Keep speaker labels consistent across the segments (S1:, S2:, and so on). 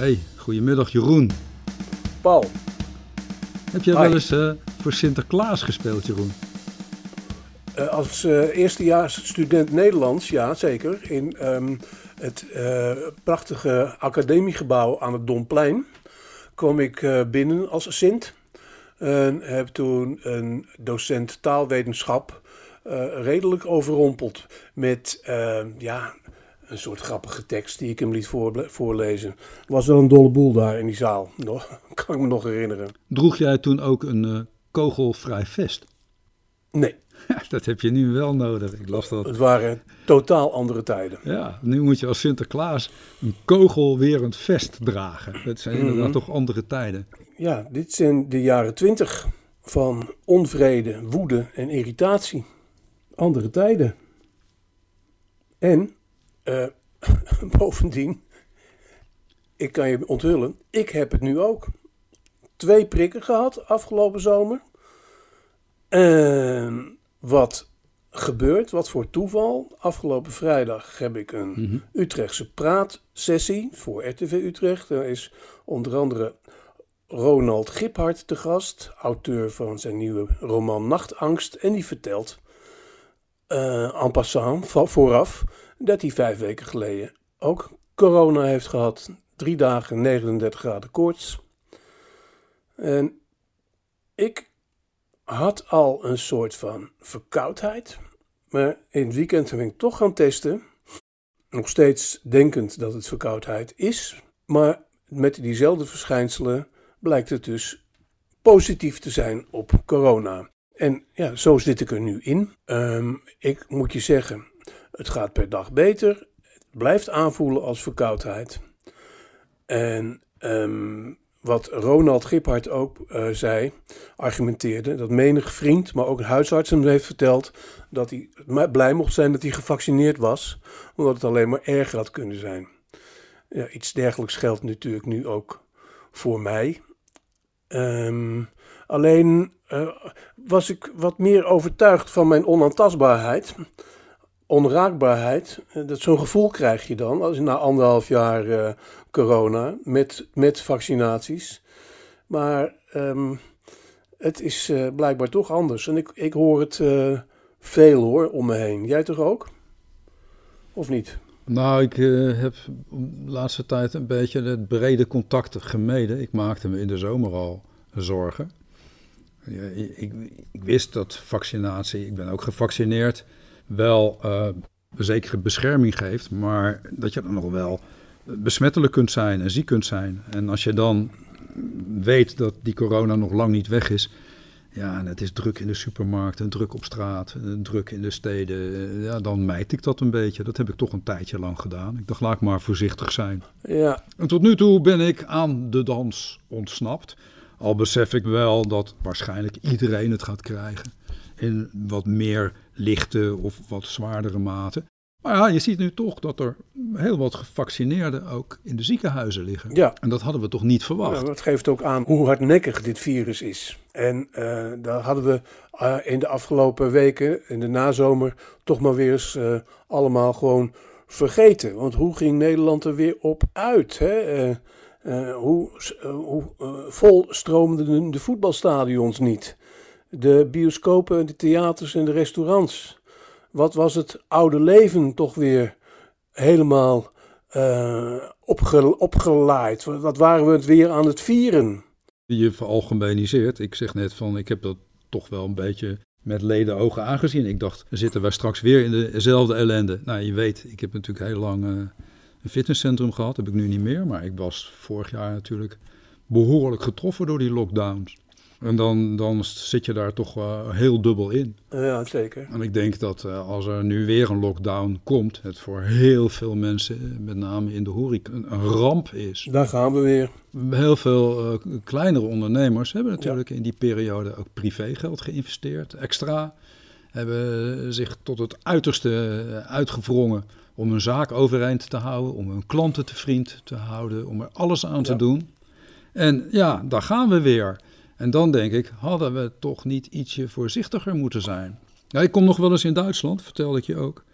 S1: Hey, goedemiddag Jeroen.
S2: Paul.
S1: Heb jij
S2: Hi.
S1: wel eens eh, voor Sinterklaas gespeeld, Jeroen?
S2: Eh, als eh, eerstejaars student Nederlands, ja zeker, in ehm, het prachtige academiegebouw aan het Domplein kwam ik binnen als Sint. En heb toen een docent taalwetenschap redelijk overrompeld met eh, ja, een soort grappige tekst die ik hem liet voorlezen. was wel een dolle boel daar in die zaal, nog, kan ik me nog herinneren.
S1: Droeg jij toen ook een eh, kogelvrij vest?
S2: Nee,
S1: Ja, dat heb je nu wel nodig. Ik las dat.
S2: het waren totaal andere tijden.
S1: Ja, nu moet je als Sinterklaas een kogelwerend vest dragen. Dat zijn inderdaad
S2: Mhm.
S1: toch andere tijden.
S2: Ja, dit zijn de jaren twintig van onvrede, woede en irritatie. Andere tijden. En, eh, bovendien, ik kan je onthullen, ik heb het nu ook. Twee prikken gehad afgelopen zomer. En wat gebeurt, wat voor toeval. Afgelopen vrijdag heb ik een
S1: Mhm.
S2: Utrechtse praatsessie voor RTV Utrecht. Daar is onder andere Ronald Giphart te gast, auteur van zijn nieuwe roman Nachtangst. En die vertelt eh en passant, vooraf, dat hij vijf weken geleden ook corona heeft gehad. Drie dagen 39 graden koorts. En ik had al een soort van verkoudheid. Maar in het weekend ben ik toch gaan testen. Nog steeds denkend dat het verkoudheid is. Maar met diezelfde verschijnselen blijkt het dus positief te zijn op corona. En ja, zo zit ik er nu in. Ehm, ik moet je zeggen, het gaat per dag beter. Het blijft aanvoelen als verkoudheid. En ehm, wat Ronald Giphart ook eh, zei, argumenteerde, dat menig vriend, maar ook een huisarts hem heeft verteld, dat hij blij mocht zijn dat hij gevaccineerd was, omdat het alleen maar erger had kunnen zijn. Ja, iets dergelijks geldt natuurlijk nu ook voor mij. Ehm, alleen eh, was ik wat meer overtuigd van mijn onaantastbaarheid, onraakbaarheid. Eh, Dat zo'n gevoel krijg je dan als na anderhalf jaar eh, corona met, met vaccinaties. Maar ehm, het is eh, blijkbaar toch anders. En ik, ik hoor het veel hoor om me heen. Jij toch ook? Of niet?
S1: Nou, ik heb de laatste tijd een beetje het brede contact gemeden. Ik maakte me in de zomer al zorgen. Ik, ik wist dat vaccinatie, ik ben ook gevaccineerd, wel eh, een zekere bescherming geeft, maar dat je dan nog wel besmettelijk kunt zijn en ziek kunt zijn. En als je dan weet dat die corona nog lang niet weg is, ja, en het is druk in de supermarkten, druk op straat, eh, druk in de steden, eh, ja, dan mijt ik dat een beetje. Dat heb ik toch een tijdje lang gedaan. Ik dacht, laat ik maar voorzichtig zijn.
S2: Ja,
S1: En tot nu toe ben ik aan de dans ontsnapt. Al besef ik wel dat waarschijnlijk iedereen het gaat krijgen. In wat meer lichte of wat zwaardere mate. Maar ja, je ziet nu toch dat er heel wat gevaccineerden ook in de ziekenhuizen liggen.
S2: ja.
S1: En dat hadden we toch niet
S2: Ja,
S1: verwacht.
S2: dat geeft ook aan hoe hardnekkig dit virus is. En eh, daar hadden we eh, in de afgelopen weken, in de nazomer, toch maar weer eens eh, allemaal gewoon vergeten. Want hoe ging Nederland er weer op uit? Hè? Hoe hoe vol stroomden de, de voetbalstadions niet? De bioscopen, de theaters en de restaurants. Wat was het oude leven toch weer helemaal eh, opge, opgelaaid? Wat waren we het weer aan het vieren?
S1: Je veralgemeniseert. Ik zeg net van, ik heb dat toch wel een beetje met leden ogen aangezien. Ik dacht, zitten wij straks weer in dezelfde ellende? Nou, je weet, ik heb natuurlijk heel lang eh, een fitnesscentrum gehad. heb ik nu niet meer. Maar ik was vorig jaar natuurlijk behoorlijk getroffen door die lockdowns. En dan, dan zit je daar toch wel heel dubbel in.
S2: Ja, zeker.
S1: En ik denk dat eh, als er nu weer een lockdown komt, het voor heel veel mensen, eh, met name in de horeca, een, een ramp is.
S2: Daar gaan we weer.
S1: Heel veel eh, kleinere ondernemers hebben natuurlijk in die periode ook privégeld geïnvesteerd, extra. Hebben zich tot het uiterste uitgewrongen om hun zaak overeind te houden, om hun klanten te vriend te houden, om er alles aan te doen. En ja, daar gaan we weer. En dan denk ik, hadden we toch niet ietsje voorzichtiger moeten zijn? Ja, ik kom nog wel eens in Duitsland, vertelde ik je ook.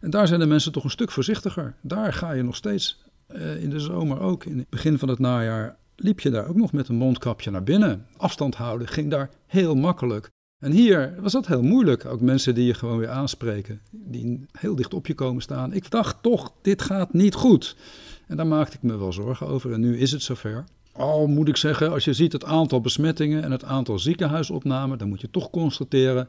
S1: En daar zijn de mensen toch een stuk voorzichtiger. Daar ga je nog steeds in de zomer ook. In het begin van het najaar liep je daar ook nog met een mondkapje naar binnen. Afstand houden ging daar heel makkelijk. En hier was dat heel moeilijk. Ook mensen die je gewoon weer aanspreken, die heel dicht op je komen staan. Ik dacht toch, dit gaat niet goed. En daar maakte ik me wel zorgen over. En nu is het zover. Al moet ik zeggen, als je ziet het aantal besmettingen en het aantal ziekenhuisopnamen, dan moet je toch constateren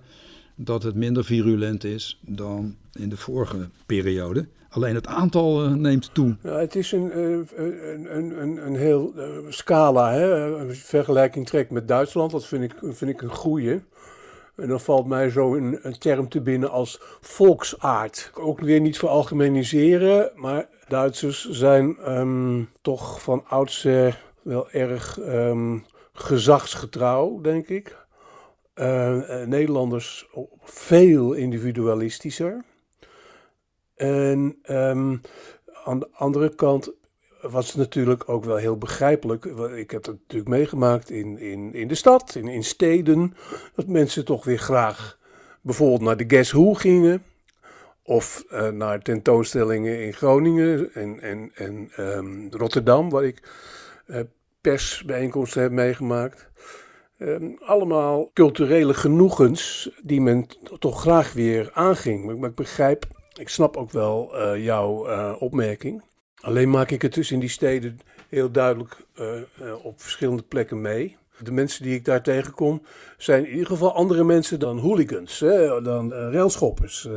S1: dat het minder virulent is dan in de vorige periode. Alleen het aantal uh, neemt toe.
S2: Het is een, uh, een, een, een heel uh, scala. Hè? Als je vergelijking trekt met Duitsland, dat vind ik, vind ik een goede. En dan valt mij zo een, een term te binnen als volksaard. Ook weer niet voor algemeniseren, maar Duitsers zijn um, toch van oudsher wel erg um, gezagsgetrouw, denk ik. Uh, Nederlanders veel individualistischer. En um, aan de andere kant was het natuurlijk ook wel heel begrijpelijk. Ik heb het natuurlijk meegemaakt in, in, in de stad, in, in steden. Dat mensen toch weer graag bijvoorbeeld naar de Guess Who gingen. Of uh, naar tentoonstellingen in Groningen en, en, en um, Rotterdam, waar ik persbijeenkomsten heb meegemaakt. Um, allemaal culturele genoegens die men toch graag weer aanging. Maar, ik begrijp, ik snap ook wel uh, jouw opmerking. Alleen maak ik het dus in die steden heel duidelijk op verschillende plekken mee. De mensen die ik daar tegenkom zijn in ieder geval andere mensen dan hooligans, hè, dan railschoppers.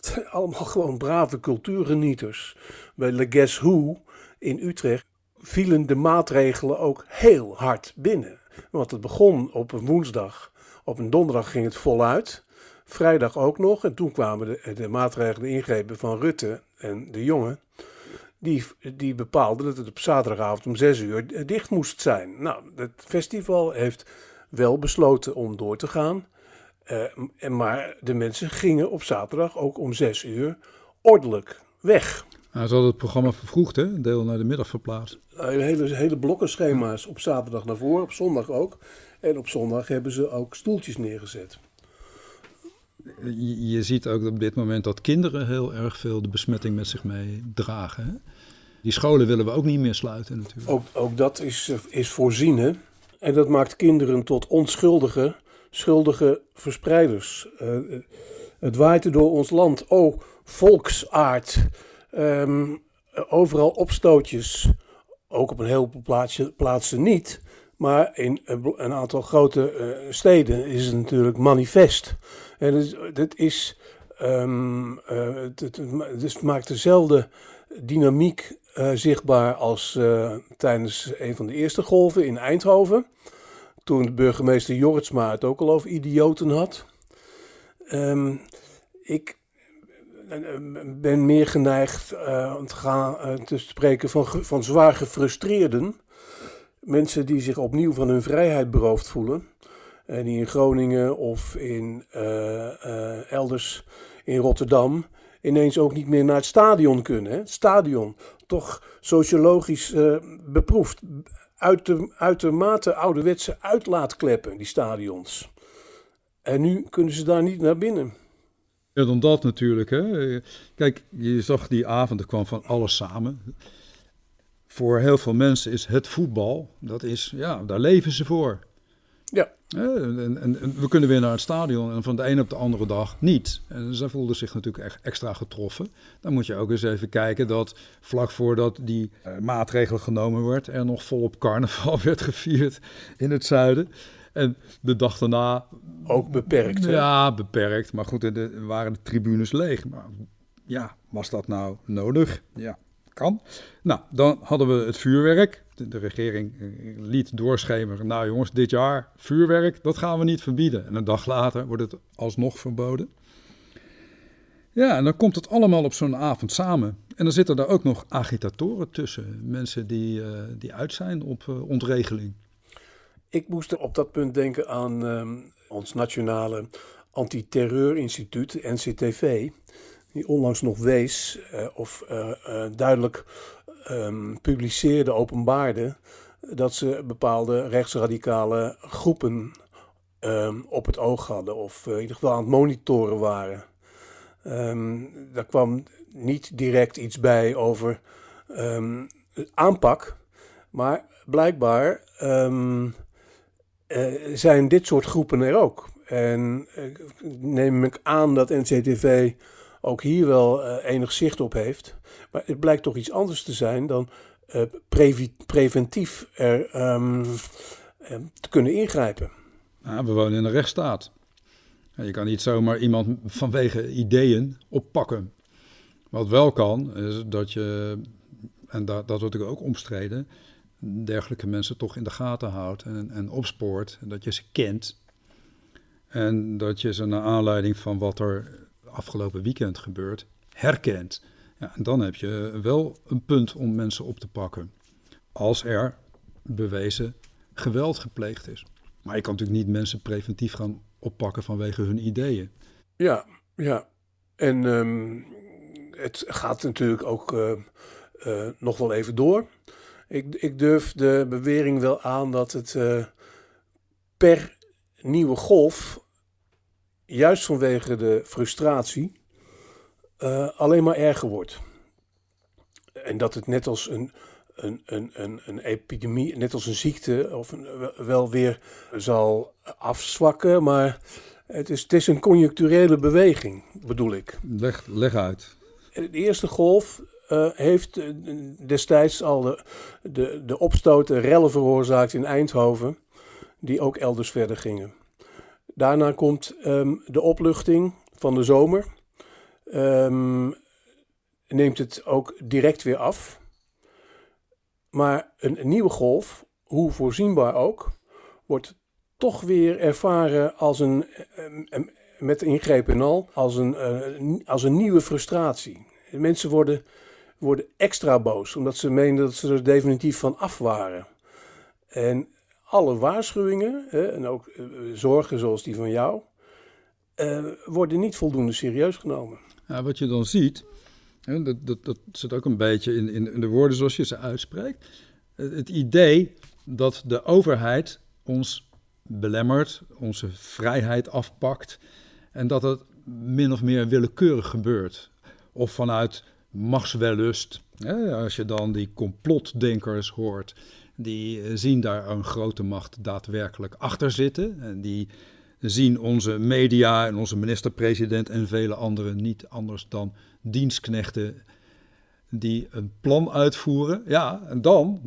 S2: allemaal gewoon brave cultuurgenieters. Bij Le Guess Who in Utrecht vielen de maatregelen ook heel hard binnen. Want het begon op een woensdag. Op een donderdag ging het voluit. Vrijdag ook nog. En toen kwamen de, de maatregelen ingrepen van Rutte en de jongen die, die bepaalde dat het op zaterdagavond om 6 uur dicht moest zijn. Nou, het festival heeft wel besloten om door te gaan. Uh, maar de mensen gingen op zaterdag ook om 6 uur ordelijk weg.
S1: Nou, ze hadden het programma vervroegd, hè? Deel naar de middag verplaatst.
S2: Hele, hele blokkenschema's op zaterdag naar voren, op zondag ook. En op zondag hebben ze ook stoeltjes neergezet.
S1: Je, je ziet ook op dit moment dat kinderen heel erg veel de besmetting met zich meedragen. Hè? Die scholen willen we ook niet meer sluiten natuurlijk.
S2: Ook, ook dat is, is voorzien. Hè? En dat maakt kinderen tot onschuldige, schuldige verspreiders. Uh, het waait door ons land. Oh, volksaard. Um, overal opstootjes. Ook op een heleboel plaatsen, plaatsen niet. Maar in een aantal grote uh, steden is het natuurlijk manifest. En het, is. Um, maakt dezelfde dynamiek zichtbaar als tijdens een van de eerste golven in Eindhoven. Toen de burgemeester Jorritsma het ook al over idioten had. Um, ik ben meer geneigd uh, te, gaan, te spreken van, van zwaar gefrustreerden. Mensen die zich opnieuw van hun vrijheid beroofd voelen. En die in Groningen of in elders in Rotterdam ineens ook niet meer naar het stadion kunnen. Het stadion, toch sociologisch beproefd. Uit de, uitermate ouderwetse uitlaatkleppen, die stadions. En nu kunnen ze daar niet naar binnen.
S1: Dan dat natuurlijk. Hè. Kijk, je zag die avond, er kwam van alles samen. Voor heel veel mensen is het voetbal, dat is, ja, daar leven ze voor.
S2: Ja.
S1: En, en, en, we kunnen weer naar het stadion en van de een op de andere dag niet. En zij voelden zich natuurlijk echt extra getroffen. Dan moet je ook eens even kijken dat vlak voordat die uh, maatregel genomen werd, er nog volop carnaval werd gevierd in het zuiden. En de dag daarna.
S2: Ook beperkt. Hè?
S1: Ja, beperkt. Maar goed, er waren de tribunes leeg. Maar ja, was dat nou nodig? Ja, kan. Nou, dan hadden we het vuurwerk de, regering eh, liet doorschemeren. Nou jongens, dit jaar vuurwerk, dat gaan we niet verbieden. En een dag later wordt het alsnog verboden. Ja, en dan komt het allemaal op zo'n avond samen. En dan zitten daar ook nog agitatoren tussen. Mensen die, uh, die uit zijn op uh, ontregeling.
S2: Ik moest op dat punt denken aan uh, ons nationale antiterreurinstituut, NCTV. Die onlangs nog wees uh, of duidelijk um, publiceerde, openbaarde, dat ze bepaalde rechtsradicale groepen um, op het oog hadden, of in ieder geval aan het monitoren waren. Um, daar kwam niet direct iets bij over ehm, aanpak. Maar blijkbaar ehm, eh, zijn dit soort groepen er ook. En ik neem ik aan dat NCTV ook hier wel uh, enig zicht op heeft. Maar het blijkt toch iets anders te zijn dan preventief er um, te kunnen ingrijpen.
S1: We wonen in een rechtsstaat. Je kan niet zomaar iemand vanwege ideeën oppakken. Wat wel kan, is dat je, en dat, dat wordt ook omstreden, dergelijke mensen toch in de gaten houdt en, en opspoort. En dat je ze kent. En dat je ze naar aanleiding van wat er afgelopen weekend gebeurt, herkent. Ja, en dan heb je wel een punt om mensen op te pakken. Als er bewezen geweld gepleegd is. Maar je kan natuurlijk niet mensen preventief gaan oppakken vanwege hun ideeën.
S2: Ja, ja. En um, het gaat natuurlijk ook uh, uh, nog wel even door. Ik, ik, durf de bewering wel aan dat het uh, per nieuwe golf, juist vanwege de frustratie, alleen maar erger wordt. En dat het net als een, een, een, een, een epidemie, net als een ziekte, of een, wel weer zal afzwakken, maar het is, het is een conjuncturele beweging, bedoel ik.
S1: Leg, leg uit.
S2: De eerste golf uh, heeft eh, destijds al de, de, de opstoten rellen veroorzaakt in Eindhoven, die ook elders verder gingen. Daarna komt um, de opluchting van de zomer. Um, neemt het ook direct weer af. Maar een, nieuwe golf, hoe voorzienbaar ook, wordt toch weer ervaren als een, met ingreep en al, als een, eh, als een nieuwe frustratie. Mensen worden, worden extra boos, omdat ze meenden dat ze er definitief van af waren. En alle waarschuwingen, hè, en ook uh, zorgen zoals die van jou, uh, worden niet voldoende serieus genomen.
S1: Ja, wat je dan ziet, hè, dat, dat, dat zit ook een beetje in, in, in de woorden zoals je ze uitspreekt. Het idee dat de overheid ons belemmert, onze vrijheid afpakt en dat het min of meer willekeurig gebeurt. Of vanuit machtswellust. Als je dan die complotdenkers hoort, die eh, zien daar een grote macht daadwerkelijk achter zitten. En die zien onze media en onze minister-president en vele anderen niet anders dan dienstknechten die een plan uitvoeren. Ja, en dan,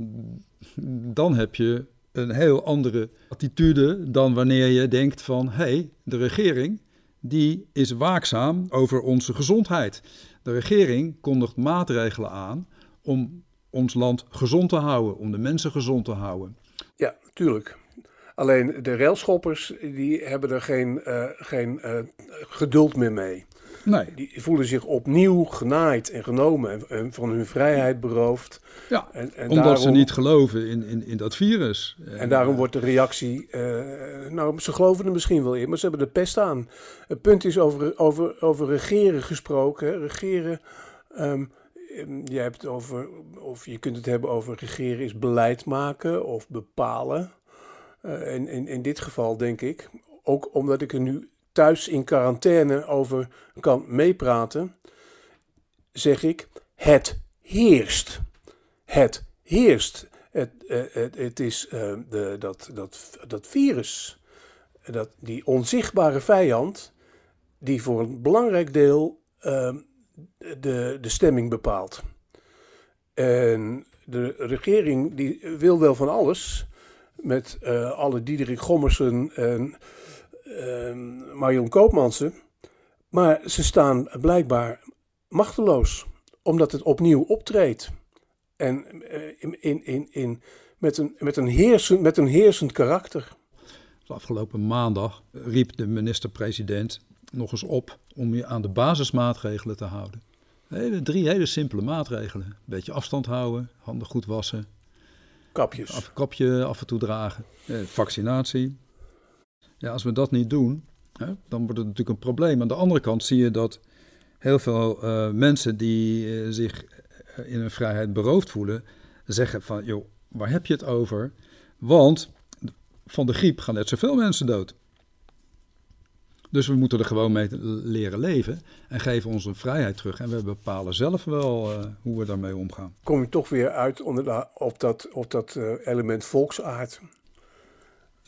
S1: dan heb je een heel andere attitude dan wanneer je denkt van hé, hey, de regering die is waakzaam over onze gezondheid. De regering kondigt maatregelen aan om ons land gezond te houden, om de mensen gezond te houden.
S2: Ja, natuurlijk. Alleen de railschoppers die hebben er geen, uh, geen uh, geduld meer mee.
S1: Nee.
S2: Die voelen zich opnieuw genaaid en genomen en, van hun vrijheid beroofd.
S1: Ja, en, en omdat daarom, ze niet geloven in, in, in dat virus.
S2: En daarom wordt de reactie, uh, nou ze geloven er misschien wel in, maar ze hebben de pest aan. Het punt is over, over, over regeren gesproken. Regeren, um, je hebt het over, of je kunt het hebben over regeren is beleid maken of bepalen. Uh, en in, in dit geval denk ik, ook omdat ik er nu thuis in quarantaine over kan meepraten, zeg ik: het heerst. Het heerst. Het, het, eh, het, het is uh, de, dat, dat, dat virus, dat, die onzichtbare vijand, die voor een belangrijk deel uh, de, de stemming bepaalt. En de regering die wil wel van alles, met uh, alle Diederik Gommersen en Marion Koopmansen. Maar ze staan blijkbaar machteloos, omdat het opnieuw optreedt. En uh, in, in, in, met, een, met, een heersend, met een heersend karakter.
S1: Afgelopen maandag riep de minister-president nog eens op om je aan de basismaatregelen te houden. Hele, drie hele simpele maatregelen. Een beetje afstand houden, handen goed wassen.
S2: Kapjes.
S1: Af, kapje af en toe dragen. Eh, vaccinatie. Ja, als we dat niet doen, hè, dan wordt het natuurlijk een probleem. Aan de andere kant zie je dat heel veel uh, mensen die uh, zich in hun vrijheid beroofd voelen, zeggen van, joh, waar heb je het over? Want van de griep gaan net zoveel mensen dood. Dus we moeten er gewoon mee leren leven en geven ons een vrijheid terug. En we bepalen zelf wel hoe we daarmee omgaan.
S2: Kom je toch weer uit op dat, op dat uh, element volksaard.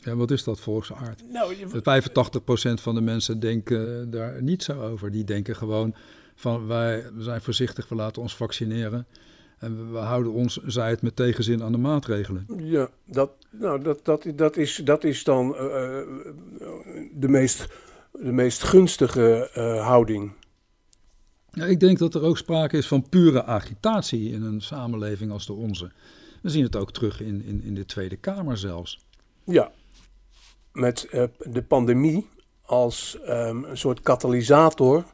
S1: Ja, wat is dat volksaard? Nou, je... 85% van de mensen denken daar niet zo over. Die denken gewoon van wij zijn voorzichtig, we laten ons vaccineren. En we houden ons, zij het met tegenzin, aan de maatregelen.
S2: Ja, dat, nou, dat, dat, dat, is, dat is dan uh, de, meest, de meest gunstige uh, houding.
S1: Ja, ik denk dat er ook sprake is van pure agitatie in een samenleving als de onze. We zien het ook terug in, in, in de Tweede Kamer zelfs.
S2: Ja, met uh, de pandemie als um, een soort katalysator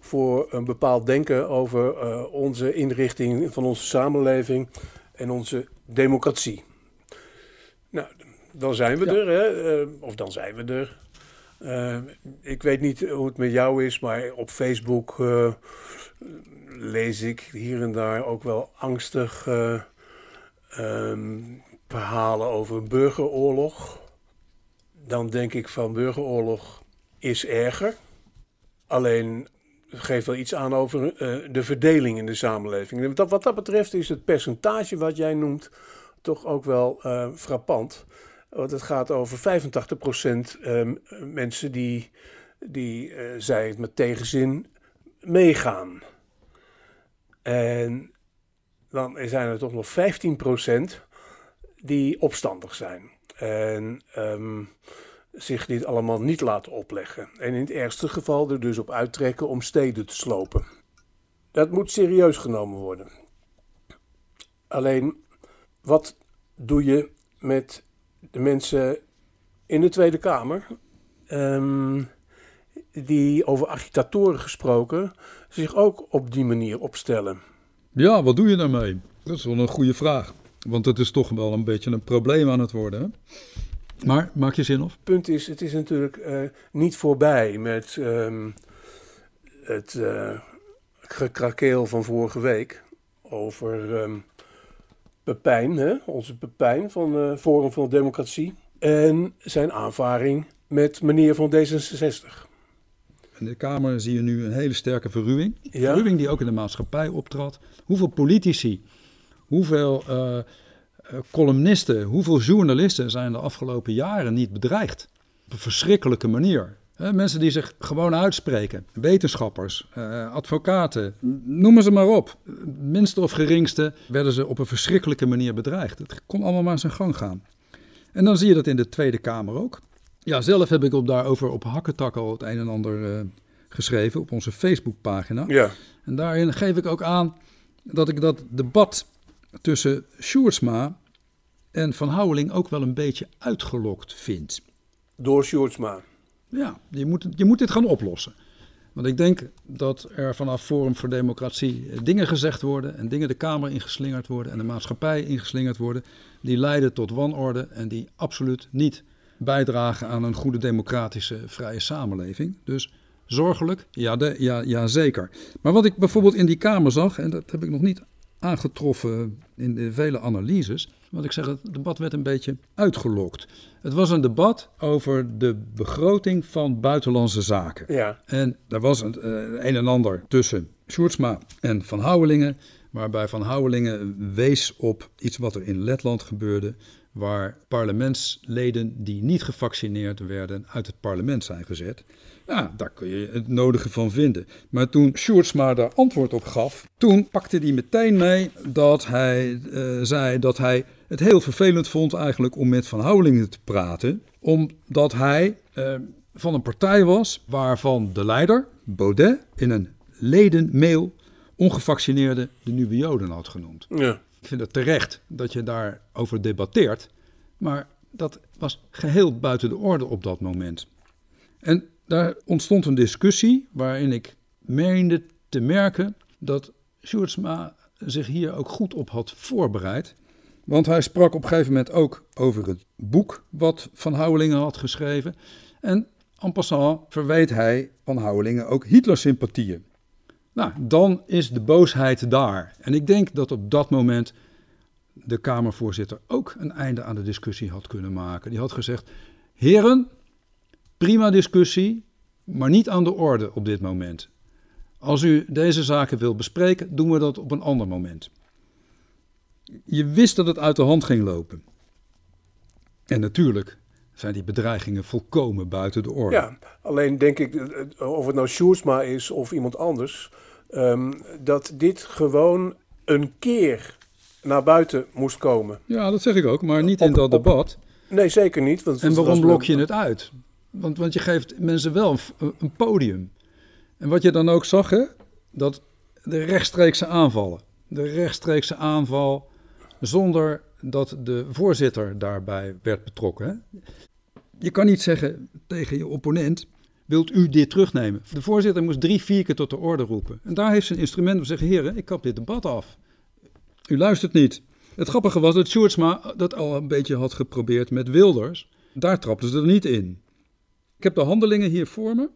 S2: voor een bepaald denken over uh, onze inrichting van onze samenleving en onze democratie. Nou, dan zijn we er, hè? Uh, of dan zijn we er. Uh, ik weet niet hoe het met jou is, maar op Facebook lees ik hier en daar ook wel angstig um, verhalen over een burgeroorlog. Dan denk ik van burgeroorlog is erger. Alleen geeft wel iets aan over uh, de verdeling in de samenleving. Wat, wat dat betreft is het percentage wat jij noemt toch ook wel uh, frappant. Want het gaat over 85% uh, mensen die, die uh, zij het met tegenzin meegaan. En dan zijn er toch nog 15% die opstandig zijn. En um, zich dit allemaal niet laten opleggen. En in het ergste geval er dus op uittrekken om steden te slopen. Dat moet serieus genomen worden. Alleen, wat doe je met de mensen in de Tweede Kamer? Um, die over agitatoren gesproken zich ook op die manier opstellen.
S1: Ja, wat doe je daarmee? Dat is wel een goede vraag. Want het is toch wel een beetje een probleem aan het worden. Hè? Maar maak je zin of?
S2: Het punt is, het is natuurlijk uh, niet voorbij met um, het uh, gekrakeel van vorige week over um, Pepijn, hè? onze Pepijn van uh, Forum van Democratie. En zijn aanvaring met meneer van D66.
S1: In de Kamer zie je nu een hele sterke verruwing. Ja? Verruwing die ook in de maatschappij optrad. Hoeveel politici, hoeveel eh, columnisten, hoeveel journalisten zijn de afgelopen jaren niet bedreigd? Op een verschrikkelijke manier. mensen die zich gewoon uitspreken, wetenschappers, uh, advocaten, noem ze maar op. Minste of geringste werden ze op een verschrikkelijke manier bedreigd. Het kon allemaal maar zijn gang gaan. En dan zie je dat in de Tweede Kamer ook. Ja, zelf heb ik op daarover op hakketak al het een en ander uh, geschreven op onze Facebookpagina. Ja. En daarin geef ik ook aan dat ik dat debat tussen Sjoerdsma en Van Houweling ook wel een beetje uitgelokt vind.
S2: Door Sjoerdsma?
S1: Ja, je moet, je moet dit gaan oplossen. Want ik denk dat er vanaf Forum voor Democratie dingen gezegd worden en dingen de Kamer ingeslingerd worden en de maatschappij ingeslingerd worden, die leiden tot wanorde en die absoluut niet bijdragen aan een goede democratische vrije samenleving. Dus zorgelijk, ja, de, ja, ja zeker. Maar wat ik bijvoorbeeld in die Kamer zag, en dat heb ik nog niet aangetroffen in de vele analyses. Want ik zeg, het debat werd een beetje uitgelokt. Het was een debat over de begroting van buitenlandse zaken. Ja. En daar was een, uh, een en ander tussen Sjoerdsma en Van Houwelingen. Waarbij Van Houwelingen wees op iets wat er in Letland gebeurde. Waar parlementsleden die niet gevaccineerd werden uit het parlement zijn gezet. Ja, daar kun je het nodige van vinden. Maar toen Sjoerdsma daar antwoord op gaf, toen pakte hij meteen mee dat hij uh, zei dat hij het heel vervelend vond eigenlijk om met Van Houwelingen te praten. Omdat hij uh, van een partij was waarvan de leider, Baudet, in een ledenmail ongevaccineerde de nieuwe Joden had genoemd. Ja. Ik vind het terecht dat je daarover debatteert, maar dat was geheel buiten de orde op dat moment. En daar ontstond een discussie waarin ik meende te merken dat Sjoerdsma zich hier ook goed op had voorbereid. Want hij sprak op een gegeven moment ook over het boek wat Van Houwelingen had geschreven. En en passant verweet hij Van Houwelingen ook Hitler-sympathieën. Nou, dan is de boosheid daar. En ik denk dat op dat moment de Kamervoorzitter ook een einde aan de discussie had kunnen maken. Die had gezegd: Heren, prima discussie, maar niet aan de orde op dit moment. Als u deze zaken wilt bespreken, doen we dat op een ander moment. Je wist dat het uit de hand ging lopen. En natuurlijk zijn die bedreigingen volkomen buiten de orde.
S2: Ja, alleen denk ik, eh, of het nou Sjoerdsma is of iemand anders, ehm, dat dit gewoon een keer naar buiten moest komen.
S1: Ja, dat zeg ik ook, maar niet in dat debat.
S2: Nee, zeker niet. Want
S1: en waarom blok je het uit? Want, want je geeft mensen wel een, podium. En wat je dan ook zag, hè, dat de rechtstreekse aanvallen. De rechtstreekse aanval zonder dat de voorzitter daarbij werd betrokken. Je kan niet zeggen tegen je opponent, wilt u dit terugnemen? De voorzitter moest drie, vier keer tot de orde roepen. En daar heeft een instrument om te zeggen, heren, ik kap dit debat af. U luistert niet. Het grappige was dat Sjoerdsma dat al een beetje had geprobeerd met Wilders. Daar trapten ze er niet in. Ik heb de handelingen hier voor me.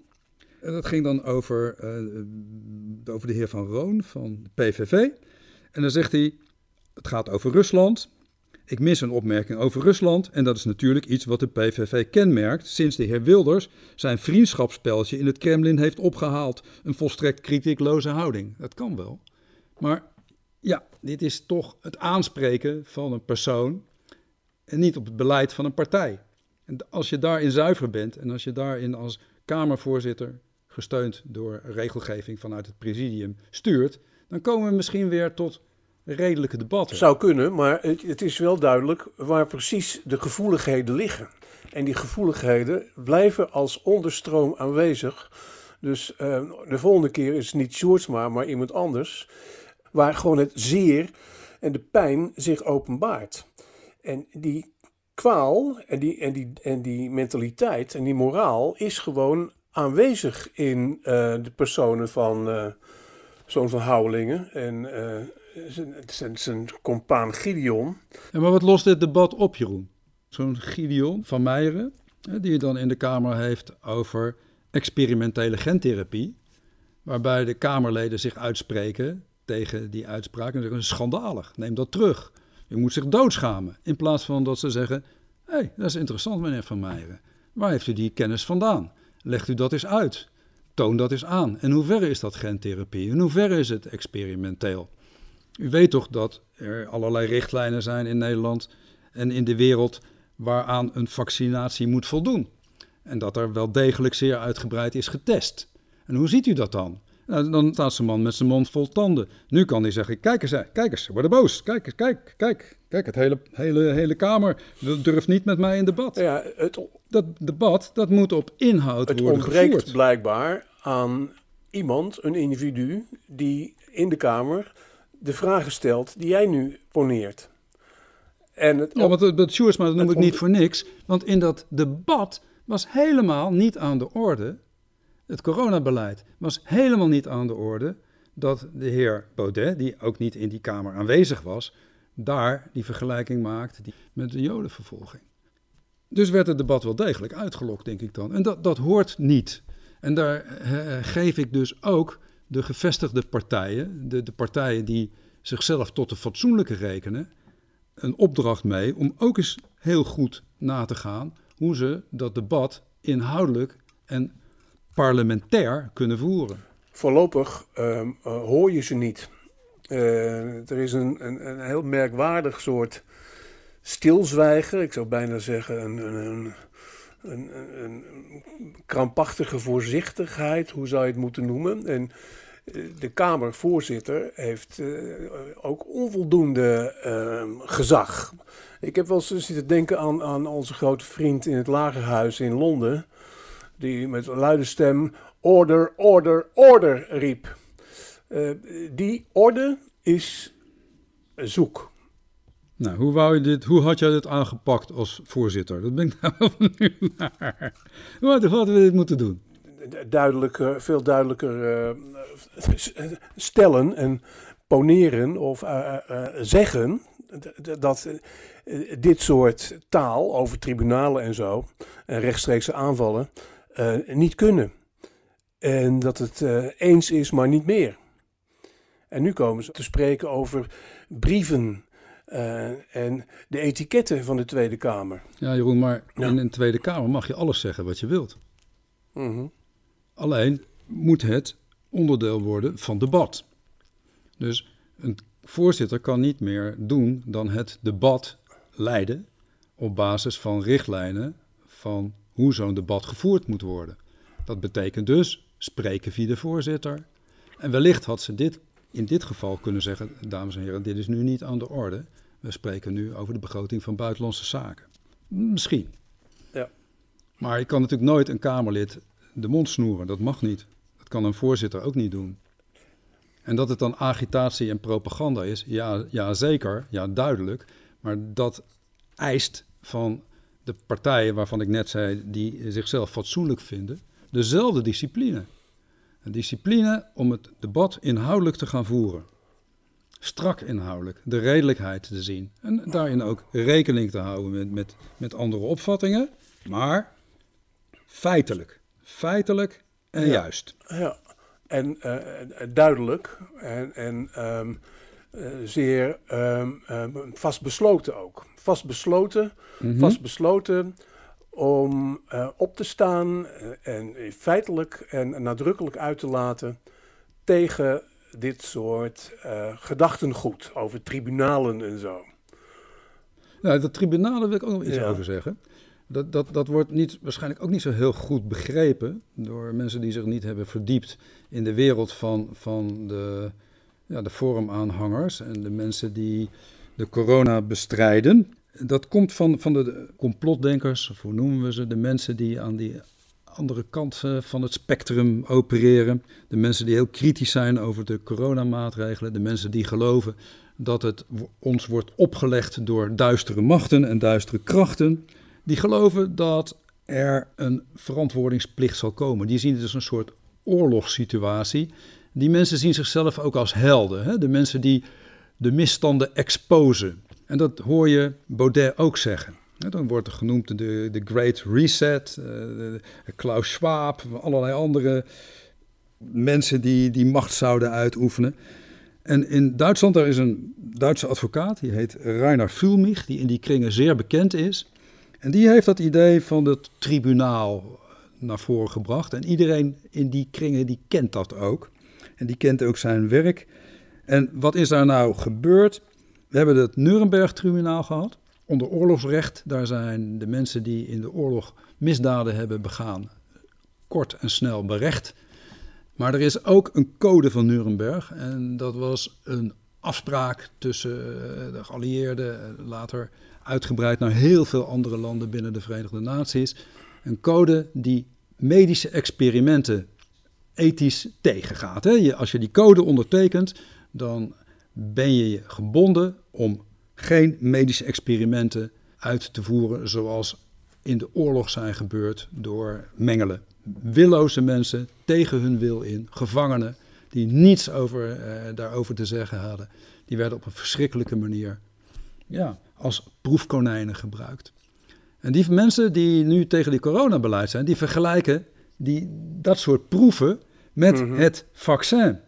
S1: En dat ging dan over, uh, over de heer Van Roon van de PVV. En dan zegt hij, het gaat over Rusland. Ik mis een opmerking over Rusland en dat is natuurlijk iets wat de PVV kenmerkt sinds de heer Wilders zijn vriendschapsspeltje in het Kremlin heeft opgehaald. Een volstrekt kritiekloze houding. Dat kan wel. Maar ja, dit is toch het aanspreken van een persoon en niet op het beleid van een partij. En als je daarin zuiver bent en als je daarin als Kamervoorzitter, gesteund door regelgeving vanuit het presidium, stuurt, dan komen we misschien weer tot redelijke debatten.
S2: Zou kunnen, maar het, is wel duidelijk waar precies de gevoeligheden liggen. En die gevoeligheden blijven als onderstroom aanwezig. Dus uh, de volgende keer is het niet Sjoerdsma, maar iemand anders. Waar gewoon het zeer en de pijn zich openbaart. En die kwaal en die, en die, en die mentaliteit en die moraal is gewoon aanwezig in uh, de personen van zo'n van Houwelingen en uh, zijn, zijn compaan Gideon.
S1: En maar wat lost dit debat op, Jeroen? Zo'n Gideon van Meijeren, die je dan in de Kamer heeft over experimentele gentherapie, waarbij de Kamerleden zich uitspreken tegen die uitspraak en zeggen: schandalig, neem dat terug. Je moet zich doodschamen. In plaats van dat ze zeggen: hé, hey, dat is interessant, meneer Van Meijeren. Waar heeft u die kennis vandaan? Legt u dat eens uit. Toon dat eens aan. En hoe ver is dat gentherapie? In hoeverre is het experimenteel? U weet toch dat er allerlei richtlijnen zijn in Nederland en in de wereld waaraan een vaccinatie moet voldoen. En dat er wel degelijk zeer uitgebreid is getest. En hoe ziet u dat dan? Nou, dan staat zijn man met zijn mond vol tanden. Nu kan hij zeggen: Kijk eens, kijk eens, ze worden boos. Kijk eens, kijk, kijk. Kijk, het hele, hele, hele Kamer durft niet met mij in debat.
S2: Ja, het,
S1: dat debat dat moet op inhoud
S2: het
S1: worden
S2: ontbreekt
S1: gevoerd.
S2: blijkbaar aan iemand, een individu, die in de Kamer de vragen stelt die jij nu poneert.
S1: En het, ja, want het, het Sjoerdsma dat noem ik niet voor niks. Want in dat debat was helemaal niet aan de orde het coronabeleid was helemaal niet aan de orde dat de heer Baudet, die ook niet in die Kamer aanwezig was, daar die vergelijking maakt met de jodenvervolging. Dus werd het debat wel degelijk uitgelokt, denk ik dan. En dat, dat hoort niet. En daar eh, geef ik dus ook de gevestigde partijen, de, de partijen die zichzelf tot de fatsoenlijke rekenen, een opdracht mee om ook eens heel goed na te gaan hoe ze dat debat inhoudelijk en parlementair kunnen voeren.
S2: Voorlopig uh, hoor je ze niet. Uh, er is een, een, een, heel merkwaardig soort stilzwijgen. Ik zou bijna zeggen een, een, een, een, krampachtige voorzichtigheid, hoe zou je het moeten noemen. En eh, de Kamervoorzitter heeft ook onvoldoende uh, gezag. Ik heb wel eens zitten denken aan, aan onze grote vriend in het Lagerhuis in Londen die met een luide stem order, order, order riep. Uh, die orde is zoek.
S1: Nou, hoe, wou je dit, hoe had jij dit aangepakt als voorzitter? Dat ben ik nou benieuwd naar. Wat hadden we dit moeten doen?
S2: Duidelijker, veel duidelijker uh, stellen en poneren of uh, zeggen dat dit soort taal over tribunalen en zo, en rechtstreekse aanvallen, uh, niet kunnen. En dat het uh, eens is, maar niet meer. En nu komen ze te spreken over brieven uh, en de etiketten van de Tweede Kamer.
S1: Ja, Jeroen, maar ja. in een Tweede Kamer mag je alles zeggen wat je wilt.
S2: Mm -hmm.
S1: Alleen moet het onderdeel worden van debat. Dus een voorzitter kan niet meer doen dan het debat leiden op basis van richtlijnen van hoe zo'n debat gevoerd moet worden. Dat betekent dus spreken via de voorzitter. En wellicht had ze dit in dit geval kunnen zeggen, dames en heren, dit is nu niet aan de orde. We spreken nu over de begroting van buitenlandse zaken. Misschien.
S2: Ja.
S1: Maar je kan natuurlijk nooit een Kamerlid de mond snoeren. Dat mag niet. Dat kan een voorzitter ook niet doen. En dat het dan agitatie en propaganda is, ja, ja zeker, ja duidelijk. Maar dat eist van de partijen waarvan ik net zei, die zichzelf fatsoenlijk vinden, dezelfde discipline. Een discipline om het debat inhoudelijk te gaan voeren. Strak inhoudelijk, de redelijkheid te zien. En daarin ook rekening te houden met, met, met andere opvattingen, maar feitelijk. Feitelijk en juist.
S2: Ja, en uh, duidelijk en, en um, uh, zeer um, um, vastbesloten ook. Vastbesloten, mm -hmm. vastbesloten om uh, op te staan en feitelijk en nadrukkelijk uit te laten tegen dit soort gedachtengoed over tribunalen en zo.
S1: Nou, dat tribunalen wil ik ook nog iets ja. over zeggen. Dat, dat, dat wordt niet, waarschijnlijk ook niet zo heel goed begrepen door mensen die zich niet hebben verdiept in de wereld van, van de, ja, de forumaanhangers en de mensen die de corona bestrijden. Dat komt van, van de complotdenkers, hoe noemen we ze, de mensen die aan die andere kant van het spectrum opereren. De mensen die heel kritisch zijn over de coronamaatregelen. De mensen die geloven dat het ons wordt opgelegd door duistere machten en duistere krachten die geloven dat er een verantwoordingsplicht zal komen. Die zien het als een soort oorlogssituatie. Die mensen zien zichzelf ook als helden. Hè? De mensen die de misstanden exposen. En dat hoor je Baudet ook zeggen. Dan wordt er genoemd de, de Great Reset, uh, Klaus Schwab, allerlei andere mensen die die macht zouden uitoefenen. En in Duitsland, daar is een Duitse advocaat, die heet Rainer Fulmich, die in die kringen zeer bekend is. En die heeft dat idee van het tribunaal naar voren gebracht. En iedereen in die kringen die kent dat ook. En die kent ook zijn werk. En wat is daar nou gebeurd? We hebben het Nuremberg-tribunaal gehad. Onder oorlogsrecht, daar zijn de mensen die in de oorlog misdaden hebben begaan kort en snel berecht. Maar er is ook een code van Nuremberg. En dat was een afspraak tussen eh, de geallieerden, later uitgebreid naar heel veel andere landen binnen de Verenigde Naties. Een code die medische experimenten ethisch tegengaat. Hè? als je die code ondertekent, dan ben je gebonden om geen medische experimenten uit te voeren zoals in de oorlog zijn gebeurd door mengelen. Willoze mensen tegen hun wil in, gevangenen die niets over, eh, daarover te zeggen hadden. Die werden op een verschrikkelijke manier ja, als proefkonijnen gebruikt. En die mensen die nu tegen die coronabeleid zijn, die vergelijken die, dat soort proeven met mm -hmm. het vaccin.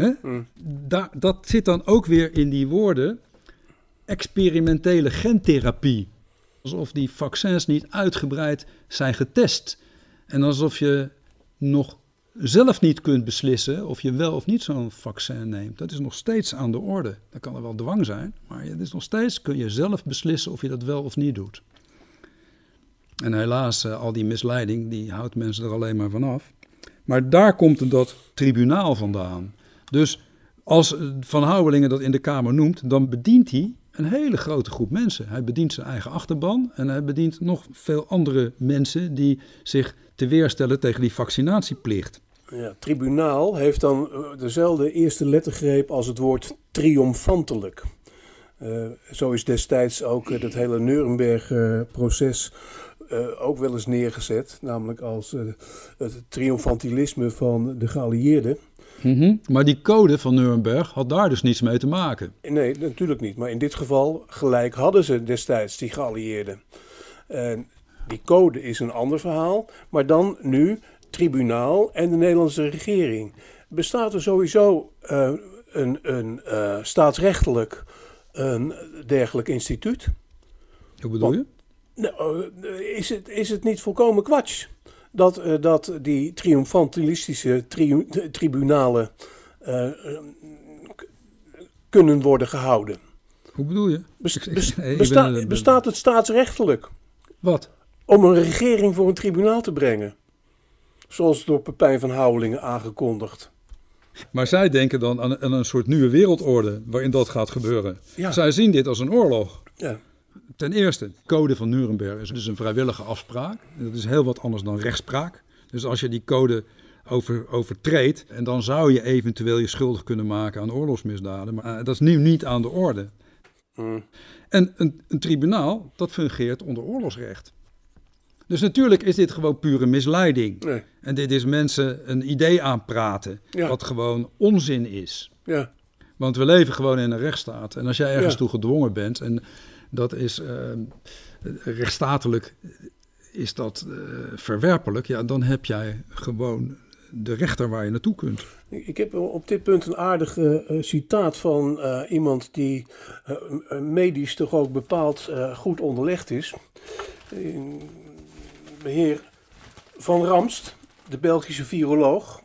S1: Hè? Mm. Da, dat zit dan ook weer in die woorden experimentele gentherapie. Alsof die vaccins niet uitgebreid zijn getest. En alsof je nog zelf niet kunt beslissen of je wel of niet zo'n vaccin neemt. Dat is nog steeds aan de orde. Dat kan er wel dwang zijn, maar het is nog steeds kun je zelf beslissen of je dat wel of niet doet. En helaas, eh, al die misleiding, die houdt mensen er alleen maar vanaf. Maar daar komt dat tribunaal vandaan. Dus als Van Houwelingen dat in de Kamer noemt, dan bedient hij een hele grote groep mensen. Hij bedient zijn eigen achterban en hij bedient nog veel andere mensen die zich te weerstellen tegen die vaccinatieplicht.
S2: Ja, tribunaal heeft dan eh, dezelfde eerste lettergreep als het woord triomfantelijk. Uh, zo is destijds ook uh, dat hele Nuremberg-proces ook wel eens neergezet. Namelijk als het triomfantilisme van de geallieerden.
S1: Mm -hmm. Maar die code van Nuremberg had daar dus niets mee te maken.
S2: Nee, natuurlijk niet. Maar in dit geval gelijk hadden ze destijds die geallieerden. En die code is een ander verhaal. Maar dan nu tribunaal en de Nederlandse regering. Bestaat er sowieso uh, een, een uh, staatsrechtelijk een dergelijk instituut?
S1: Hoe bedoel je?
S2: Nou, is, het, is het niet volkomen kwats dat, eh, dat die triomfantalistische tri tribunalen uh, kunnen worden gehouden.
S1: Hoe bedoel je?
S2: Best, best, besta bestaat het staatsrechtelijk?
S1: Wat?
S2: Om een regering voor een tribunaal te brengen. Zoals door Pepijn van Houwelingen aangekondigd.
S1: Maar zij denken dan aan, aan, een soort nieuwe wereldorde waarin dat gaat gebeuren. Zij zien dit als een oorlog.
S2: Ja.
S1: Ten eerste, de code van Nuremberg is dus een vrijwillige afspraak. Dat is heel wat anders dan rechtspraak. Dus als je die code over, overtreedt, en dan zou je eventueel je schuldig kunnen maken aan oorlogsmisdaden. Maar eh, dat is nu niet aan de orde.
S2: Mm.
S1: En een, een tribunaal, dat fungeert onder oorlogsrecht. Dus natuurlijk is dit gewoon pure misleiding.
S2: Nee.
S1: En dit is mensen een idee aanpraten,
S2: Ja.
S1: wat gewoon onzin is.
S2: Ja,
S1: Want we leven gewoon in een rechtsstaat. En als jij ergens
S2: Ja.
S1: toe gedwongen bent, en dat is eh, rechtsstatelijk is dat eh, verwerpelijk, ja, dan heb jij gewoon de rechter waar je naartoe kunt.
S2: Ik heb op dit punt een aardig eh, citaat van iemand die medisch toch ook bepaald goed onderlegd is. De heer Van Ramst, de Belgische viroloog,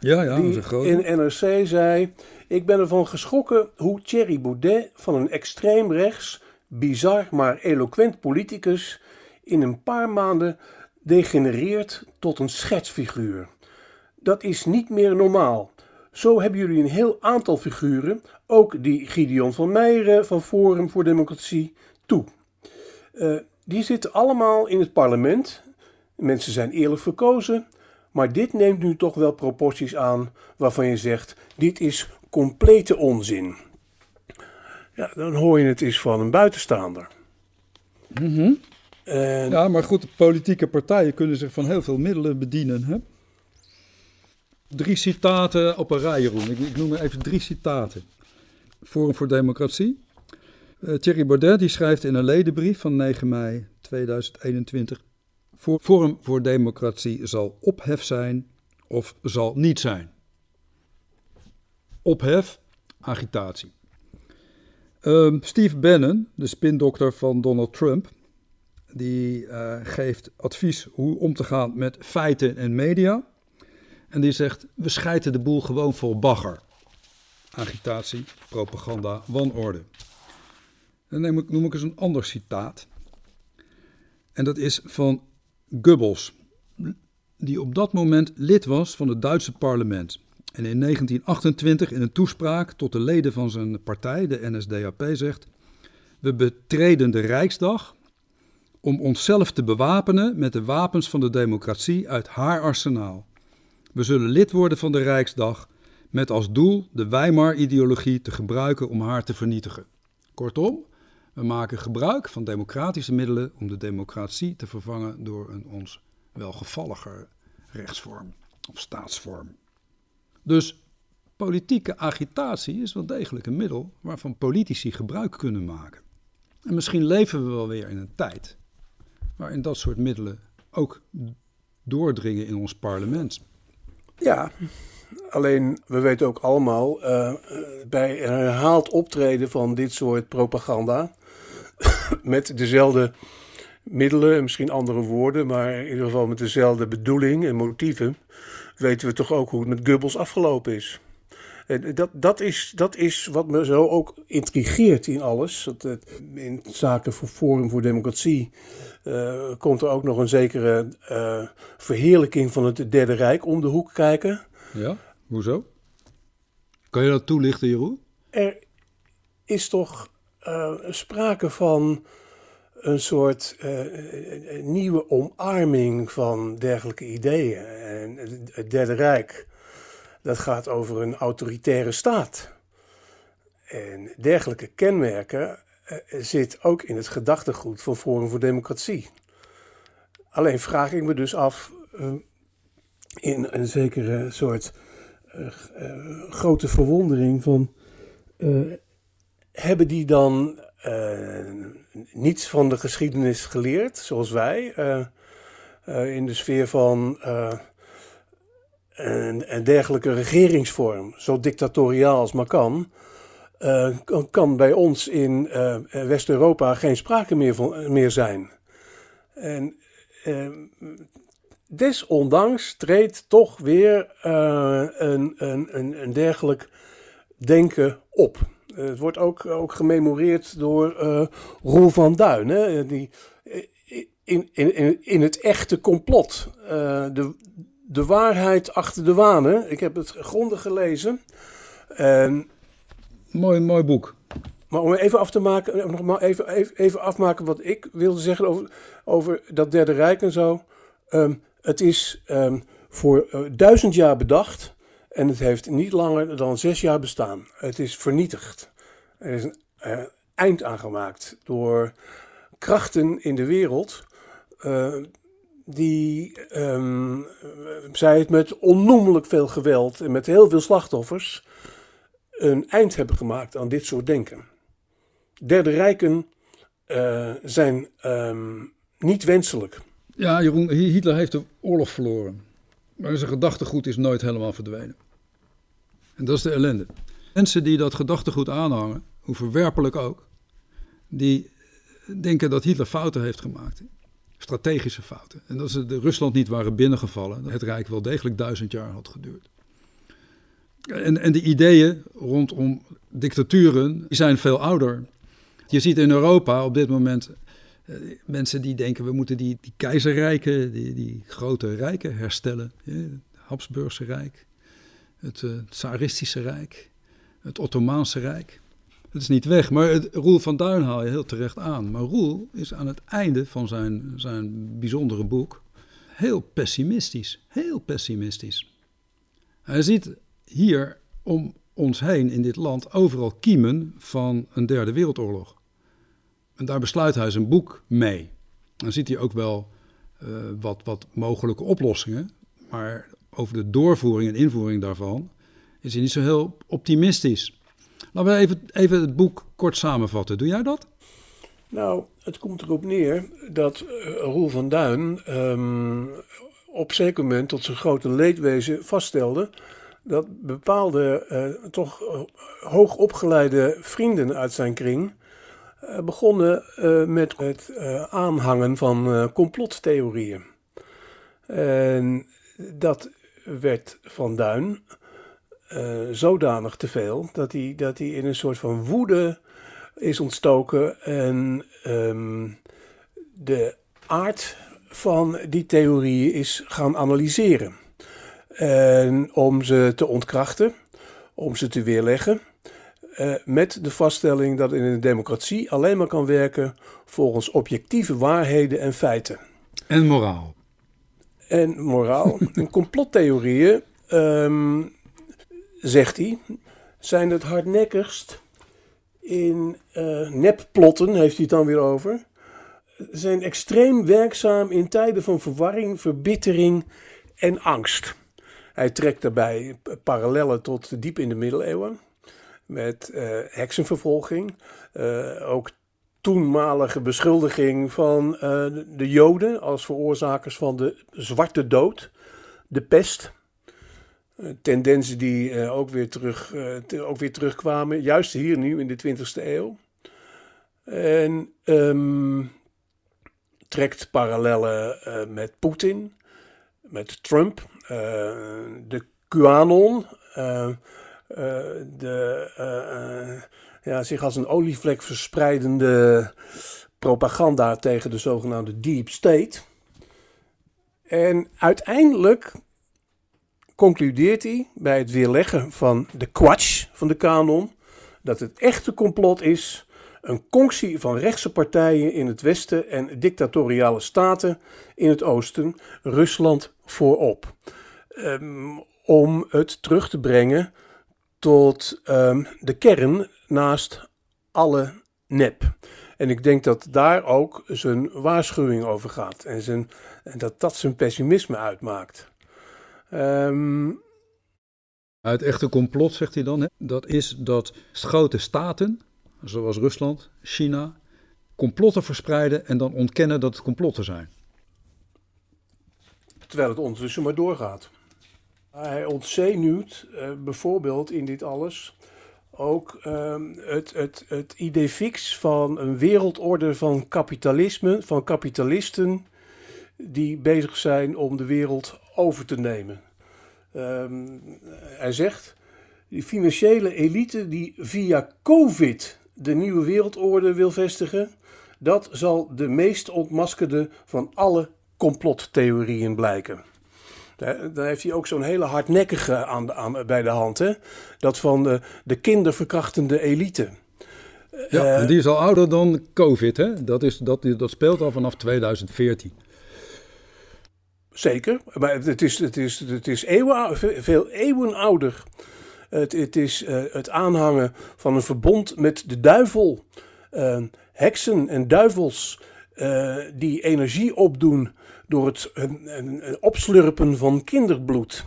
S1: Ja, ja, dat is
S2: die
S1: een groot.
S2: in NRC zei... Ik ben ervan geschrokken hoe Thierry Baudet van een extreem rechts, bizar maar eloquent politicus... in een paar maanden degenereert tot een schetsfiguur. Dat is niet meer normaal. Zo hebben jullie een heel aantal figuren, ook die Gideon van Meijeren van Forum voor Democratie, toe. Eh, die zitten allemaal in het parlement. Mensen zijn eerlijk verkozen. Maar dit neemt nu toch wel proporties aan waarvan je zegt: dit is complete onzin. Ja, dan hoor je het eens van een buitenstaander. En,
S1: Ja, maar goed, de politieke partijen kunnen zich van heel veel middelen bedienen. Hè? Drie citaten op een rij, Jeroen. Ik, ik noem er even drie citaten. Forum voor Democratie. Eh, Thierry Baudet die schrijft in een ledenbrief van 9 mei 2021... "Voor- Forum voor Democratie zal ophef zijn of zal niet zijn. Ophef, agitatie. Ehm, Steve Bannon, de spindokter van Donald Trump, die eh, geeft advies hoe om te gaan met feiten en media. En die zegt, we schijten de boel gewoon vol bagger. Agitatie, propaganda, wanorde. Dan neem ik, noem ik eens een ander citaat. En dat is van Goebbels, die op dat moment lid was van het Duitse parlement. En in 1928 in een toespraak tot de leden van zijn partij, de NSDAP, zegt... We betreden de Rijksdag om onszelf te bewapenen met de wapens van de democratie uit haar arsenaal. We zullen lid worden van de Rijksdag met als doel de Weimar-ideologie te gebruiken om haar te vernietigen. Kortom, we maken gebruik van democratische middelen om de democratie te vervangen door een ons welgevalliger rechtsvorm of staatsvorm. Dus politieke agitatie is wel degelijk een middel waarvan politici gebruik kunnen maken. En misschien leven we wel weer in een tijd waarin dat soort middelen ook doordringen in ons parlement.
S2: Ja, alleen we weten ook allemaal eh, bij herhaald optreden van dit soort propaganda, met dezelfde middelen, en misschien andere woorden, maar in ieder geval met dezelfde bedoeling en motieven, weten we toch ook hoe het met Goebbels afgelopen is. En dat, dat, is, dat is wat me zo ook intrigeert in alles. Dat, het- in zaken voor Forum voor Democratie eh, komt er ook nog een zekere eh, verheerlijking van het Derde Rijk om de hoek kijken.
S1: Ja, hoezo? Kan je dat toelichten, Jeroen?
S2: Er is toch eh, sprake van een soort eh, nieuwe omarming van dergelijke ideeën. En het- Derde Rijk, dat gaat over een autoritaire staat. En dergelijke kenmerken eh, zit ook in het gedachtegoed van Forum voor Democratie. Alleen vraag ik me dus af, eh, in een zekere soort eh, grote verwondering van... hebben die dan niets van de geschiedenis geleerd, zoals wij, eh, eh, in de sfeer van eh, een, een dergelijke regeringsvorm, zo dictatoriaal als maar kan, eh, kan, bij ons in eh, West-Europa geen sprake meer, van, meer zijn. En eh, desondanks treedt toch weer een, een, een dergelijk denken op. het wordt ook, ook gememoreerd door uh, Roel van Duin. Hè? Die, in, in, in het echte complot. De, de waarheid achter de wanen. Ik heb het grondig gelezen.
S1: En, mooi, mooi boek.
S2: Maar om even af te maken, nog maar even, even, even afmaken wat ik wilde zeggen over, over dat Derde Rijk en zo. Um, het is um, voor uh, duizend jaar bedacht en het heeft niet langer dan zes jaar bestaan. Het is vernietigd. Er is een uh, eind aangemaakt door krachten in de wereld. Uh, die, um, zij het met onnoemelijk veel geweld en met heel veel slachtoffers, een eind hebben gemaakt aan dit soort denken. Derde rijken uh, zijn um, niet wenselijk.
S1: Ja, Jeroen, Hitler heeft de oorlog verloren. Maar zijn gedachtegoed is nooit helemaal verdwenen. En dat is de ellende. Mensen die dat gedachtegoed aanhangen, hoe verwerpelijk ook, die denken dat Hitler fouten heeft gemaakt. Strategische fouten. En dat ze de Rusland niet waren binnengevallen. Dat het Rijk wel degelijk duizend jaar had geduurd. En, en de ideeën rondom dictaturen die zijn veel ouder. Je ziet in Europa op dit moment uh, mensen die denken we moeten die, die keizerrijken, die, die grote rijken herstellen. Het Habsburgse Rijk, het uh, Tsaristische Rijk, het Ottomaanse Rijk. Het is niet weg, maar het, Roel van Duin haal je heel terecht aan. Maar Roel is aan het einde van zijn, zijn bijzondere boek heel pessimistisch. Heel pessimistisch. Hij ziet hier om ons heen in dit land overal kiemen van een derde wereldoorlog. En daar besluit hij zijn boek mee. Dan ziet hij ook wel uh, wat, wat mogelijke oplossingen. Maar over de doorvoering en invoering daarvan is hij niet zo heel optimistisch. Laten we even, even het boek kort samenvatten. Doe jij dat?
S2: Nou, het komt erop neer dat uh, Roel van Duin um, op zeker moment tot zijn grote leedwezen vaststelde dat bepaalde uh, toch hoogopgeleide vrienden uit zijn kring begonnen uh, met het aanhangen van complottheorieën. En dat werd Van Duin zodanig te veel dat hij, dat hij in een soort van woede is ontstoken en um, de aard van die theorieën is gaan analyseren. En om ze te ontkrachten, om ze te weerleggen. Uh, met de vaststelling dat in een democratie alleen maar kan werken volgens objectieve waarheden en feiten.
S1: En moraal.
S2: En moraal. en complottheorieën, um, zegt hij, zijn het hardnekkigst in uh, nepplotten, heeft hij het dan weer over. Zijn extreem werkzaam in tijden van verwarring, verbittering en angst. Hij trekt daarbij parallellen tot diep in de middeleeuwen. Met uh, heksenvervolging. Uh, ook toenmalige beschuldiging van uh, de Joden als veroorzakers van de zwarte dood. De pest. tendensen die ook, weer terug, ook weer terugkwamen. Juist hier nu in de 20e eeuw. En um, trekt parallellen met Poetin. Met Trump eh, de QAnon, eh, eh, de, ja, zich als een olievlek verspreidende propaganda tegen de zogenaamde deep state. En uiteindelijk concludeert hij bij het weerleggen van de kwatsch van de kanon dat het echte complot is een conctie van rechtse partijen in het westen en dictatoriale staten in het oosten, Rusland voorop um, om het terug te brengen tot um, de kern naast alle nep. En ik denk dat daar ook zijn waarschuwing over gaat en, zijn, en dat dat zijn pessimisme uitmaakt. Um,
S1: het echte complot, zegt hij dan, hè? dat is dat grote staten, zoals Rusland, China, complotten verspreiden en dan ontkennen dat het complotten zijn.
S2: Terwijl het ondertussen maar doorgaat. Hij ontzenuwt uh, bijvoorbeeld in dit alles ook uh, het, het, het idee fix van een wereldorde van kapitalisme, van kapitalisten, die bezig zijn om de wereld over te nemen. Ehm, hij zegt, die financiële elite die via COVID de nieuwe wereldorde wil vestigen, dat zal de meest ontmaskerde van alle complottheorieën blijken. Daar, heeft hij ook zo'n hele hardnekkige aan, aan, bij de hand. Hè? Dat van de, de kinderverkrachtende elite.
S1: Ja, en die is al ouder dan COVID. Hè? Dat, is, dat, dat speelt al vanaf 2014.
S2: Zeker, maar het is, het is, het is eeuwen, veel eeuwen ouder. Het, het is uh, het aanhangen van een verbond met de duivel. Uh, heksen en duivels die energie opdoen door het opslurpen van kinderbloed.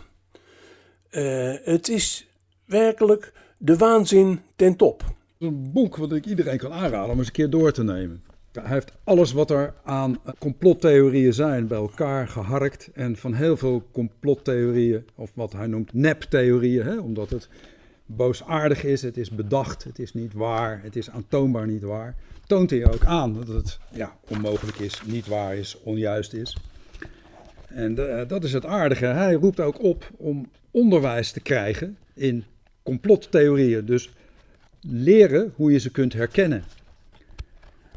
S2: het is werkelijk de waanzin ten top.
S1: Een boek wat ik iedereen kan aanraden om eens een keer door te nemen. Hij heeft alles wat er aan complottheorieën zijn bij elkaar geharkt. En van heel veel complottheorieën, of wat hij noemt neptheorieën, hè, omdat het boosaardig is, het is bedacht, het is niet waar, het is aantoonbaar niet waar. Toont hij ook aan dat het ja, onmogelijk is, niet waar is, onjuist is. En eh, dat is het aardige. Hij roept ook op om onderwijs te krijgen in complottheorieën. Dus leren hoe je ze kunt herkennen.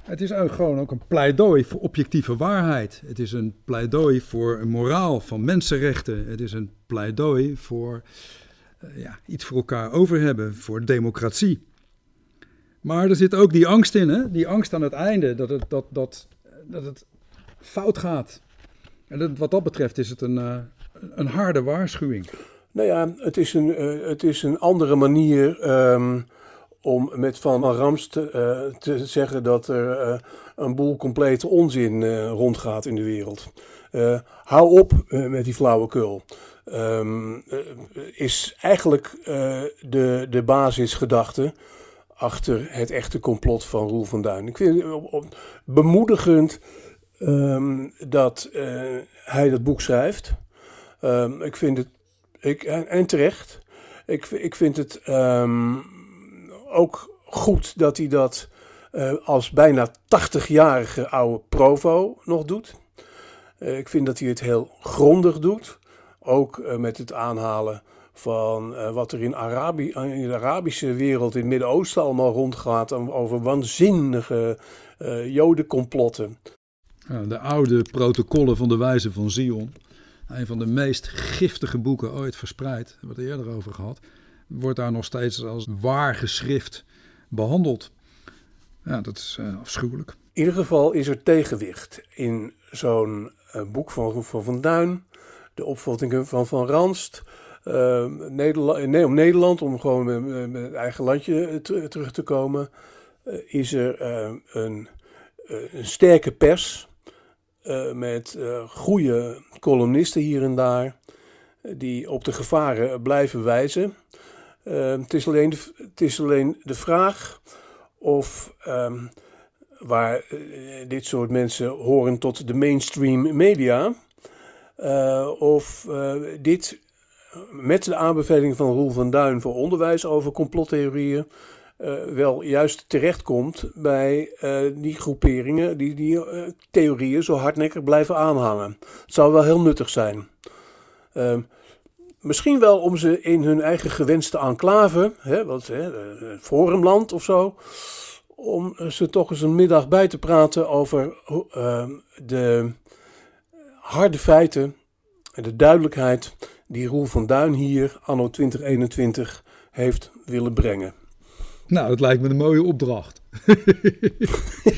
S1: Het is ook gewoon ook een pleidooi voor objectieve waarheid. Het is een pleidooi voor een moraal van mensenrechten. Het is een pleidooi voor uh, ja, iets voor elkaar over hebben, voor democratie. Maar er zit ook die angst in, hè? die angst aan het einde, dat het, dat, dat, dat het fout gaat. En wat dat betreft is het een, uh, een harde waarschuwing.
S2: Nou ja, het is een, uh, het is een andere manier um, om met Van Rams te, uh, te zeggen dat er een boel complete onzin rondgaat in de wereld. hou op met die flauwekul. Um, is eigenlijk de, de basisgedachte achter het echte complot van Roel van Duin. Ik vind het bemoedigend um, dat hij dat boek schrijft. Um, ik vind het, ik, en, terecht, ik, ik vind het ook goed dat hij dat uh, als bijna 80-jarige oude provo nog doet. Uh, ik vind dat hij het heel grondig doet. Ook uh, met het aanhalen van wat er in, Arabi in, de Arabische wereld, in het Midden-Oosten allemaal rondgaat. Over waanzinnige jodencomplotten.
S1: Ja, de oude protocollen van de wijze van Zion. Een van de meest giftige boeken ooit verspreid. Daar hebben we het eerder over gehad wordt daar nog steeds als waar geschrift behandeld. Ja, dat is uh, afschuwelijk.
S2: In ieder geval is er tegenwicht in zo'n uh, boek van Van van Duin, de opvattingen van Van Ranst. Uh, Nederland, nee, om Nederland, om gewoon met, met het eigen landje terug te komen, is er een, een, sterke pers met goede columnisten hier en daar, die op de gevaren blijven wijzen. Ehm, het, is alleen de, het is alleen de vraag of um, waar uh, dit soort mensen horen tot de mainstream media, uh, of uh, dit met de aanbeveling van Roel van Duin voor onderwijs over complottheorieën wel juist terechtkomt bij die groeperingen die die theorieën zo hardnekkig blijven aanhangen. Het zou wel heel nuttig zijn. Uh, Misschien wel om ze in hun eigen gewenste enclave, hè, wat, hè, forumland of zo, om ze toch eens een middag bij te praten over uh, de harde feiten en de duidelijkheid die Roel van Duin hier anno 2021 heeft willen brengen.
S1: Nou, het lijkt me een mooie opdracht.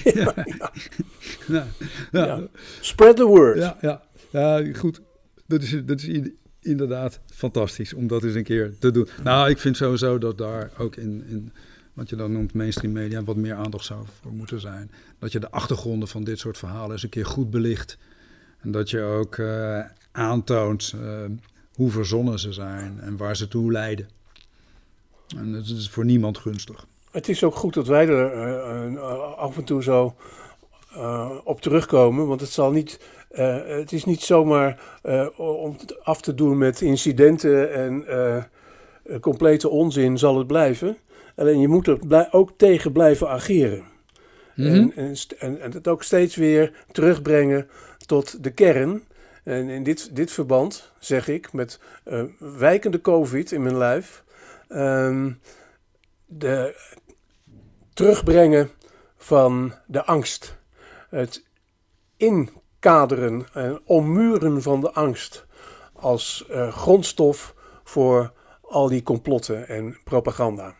S2: ja, ja. Ja, ja. Spread the word.
S1: Ja, ja. ja goed. Dat is, dat is inderdaad fantastisch om dat eens een keer te doen. Nou, ik vind sowieso dat daar ook in, in wat je dan noemt mainstream media, wat meer aandacht zou voor moeten zijn. Dat je de achtergronden van dit soort verhalen eens een keer goed belicht. En dat je ook uh, aantoont uh, hoe verzonnen ze zijn en waar ze toe leiden. En dat is voor niemand gunstig.
S2: Het is ook goed dat wij er uh, af en toe zo op terugkomen, want het zal niet uh, het is niet zomaar uh, om het af te doen met incidenten en complete onzin zal het blijven. Alleen je moet er ook tegen blijven ageren. Mm -hmm. en, en, en, het ook steeds weer terugbrengen tot de kern. En in dit, dit verband zeg ik, met wijkende COVID in mijn lijf, uh, de terugbrengen van de angst. Het inkaderen en ommuren van de angst als uh, grondstof voor al die complotten en propaganda.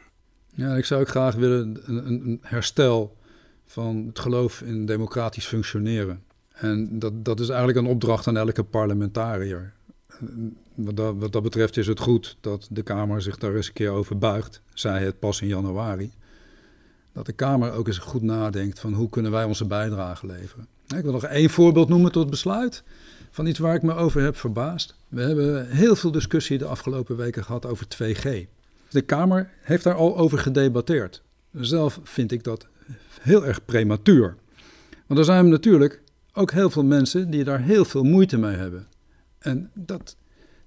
S1: Ja, ik zou ook graag willen een, een herstel van het geloof in democratisch functioneren. En dat, dat is eigenlijk een opdracht aan elke parlementariër. Wat dat, wat betreft is het goed dat de Kamer zich daar eens een keer over buigt, zei het pas in januari. Dat de Kamer ook eens goed nadenkt van hoe kunnen wij onze bijdrage leveren. Ik wil nog één voorbeeld noemen tot besluit van iets waar ik me over heb verbaasd. We hebben heel veel discussie de afgelopen weken gehad over 2G. De Kamer heeft daar al over gedebatteerd. Zelf vind ik dat heel erg prematuur. Want er zijn natuurlijk ook heel veel mensen die daar heel veel moeite mee hebben. En dat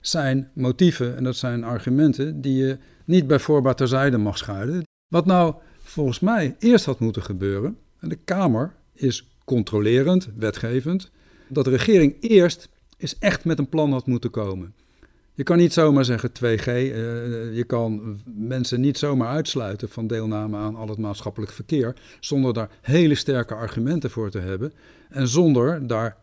S1: zijn motieven en dat zijn argumenten die je niet bij voorbaat terzijde mag schuilen. Wat nou volgens mij eerst had moeten gebeuren, en de Kamer is controlerend, wetgevend, dat de regering eerst is echt met een plan had moeten komen. Je kan niet zomaar zeggen 2G. Uh, eh, je kan mensen niet zomaar uitsluiten van deelname aan al het maatschappelijk verkeer. zonder daar hele sterke argumenten voor te hebben. En zonder daar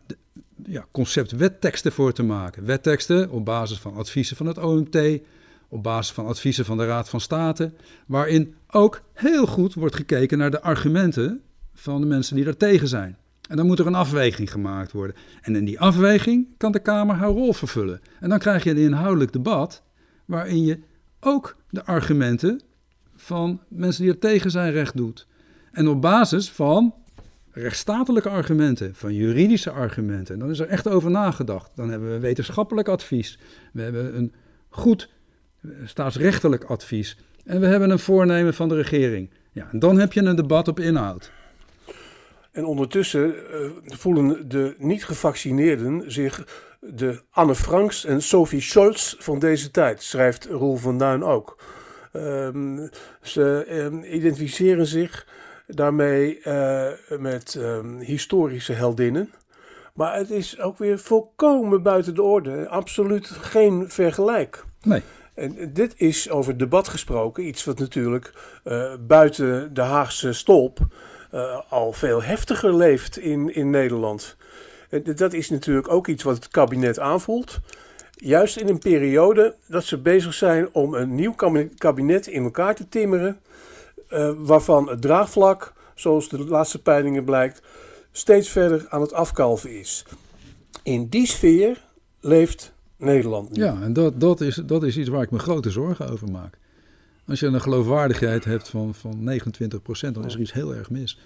S1: ja, concept wetteksten voor te maken. Wetteksten op basis van adviezen van het OMT. op basis van adviezen van de Raad van State. waarin ook heel goed wordt gekeken naar de argumenten van de mensen die er tegen zijn. En dan moet er een afweging gemaakt worden. En in die afweging kan de Kamer haar rol vervullen. En dan krijg je een inhoudelijk debat waarin je ook de argumenten van mensen die er tegen zijn recht doet. En op basis van rechtsstatelijke argumenten, van juridische argumenten, dan is er echt over nagedacht. Dan hebben we wetenschappelijk advies, we hebben een goed staatsrechtelijk advies en we hebben een voornemen van de regering. Ja, en dan heb je een debat op inhoud.
S2: En ondertussen uh, voelen de niet-gevaccineerden zich de Anne Franks en Sophie Scholz van deze tijd, schrijft Roel van Duin ook. Um, ze um, identificeren zich daarmee uh, met um, historische heldinnen. Maar het is ook weer volkomen buiten de orde. Absoluut geen vergelijk.
S1: Nee.
S2: En dit is over debat gesproken, iets wat natuurlijk uh, buiten de Haagse stolp uh, al veel heftiger leeft in, in Nederland. En dat is natuurlijk ook iets wat het kabinet aanvoelt. Juist in een periode dat ze bezig zijn om een nieuw kabinet in elkaar te timmeren, uh, waarvan het draagvlak, zoals de laatste peilingen blijkt, steeds verder aan het afkalven is. In die sfeer leeft Nederland nu.
S1: Ja, en dat, dat, is, dat is iets waar ik me grote zorgen over maak. Als je een geloofwaardigheid hebt van, van 29% dan is er iets heel erg mis.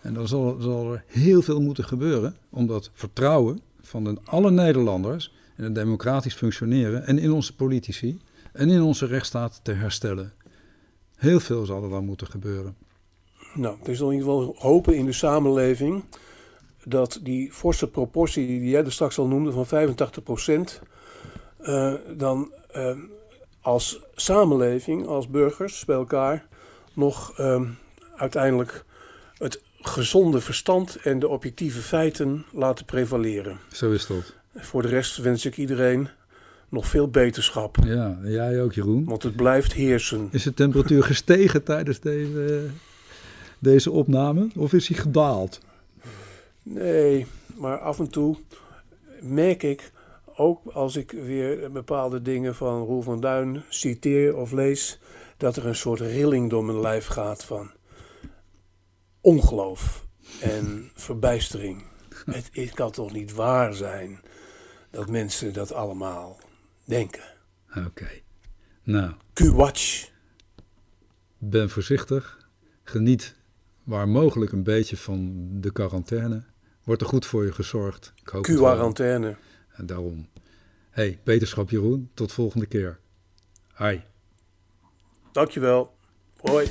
S1: En dan zal, zal er heel veel moeten gebeuren om dat vertrouwen van de, alle Nederlanders in het democratisch functioneren en in onze politici en in onze rechtsstaat te herstellen. Heel veel zal er dan moeten gebeuren.
S2: Nou, er is in ieder geval hopen in de samenleving dat die forse proportie die jij er straks al noemde van 85 procent, uh, dan uh, als samenleving, als burgers bij elkaar, nog uh, uiteindelijk het gezonde verstand en de objectieve feiten laten prevaleren.
S1: Zo is dat.
S2: Voor de rest wens ik iedereen nog veel beterschap.
S1: Ja, jij ook Jeroen.
S2: Want het blijft heersen.
S1: Is de temperatuur gestegen tijdens deze, deze opname of is hij gedaald?
S2: Nee, maar af en toe merk ik ook als ik weer bepaalde dingen van Roel van Duin citeer of lees, dat er een soort rilling door mijn lijf gaat van ongeloof en verbijstering. Het, het kan toch niet waar zijn dat mensen dat allemaal denken.
S1: Oké. Nou.
S2: Q-watch.
S1: Ben voorzichtig. Geniet waar mogelijk een beetje van de quarantaine. Wordt er goed voor je gezorgd.
S2: Quarantaine.
S1: En daarom. hey, beterschap Jeroen. Tot volgende keer. Hi.
S2: Dankjewel. Hoi.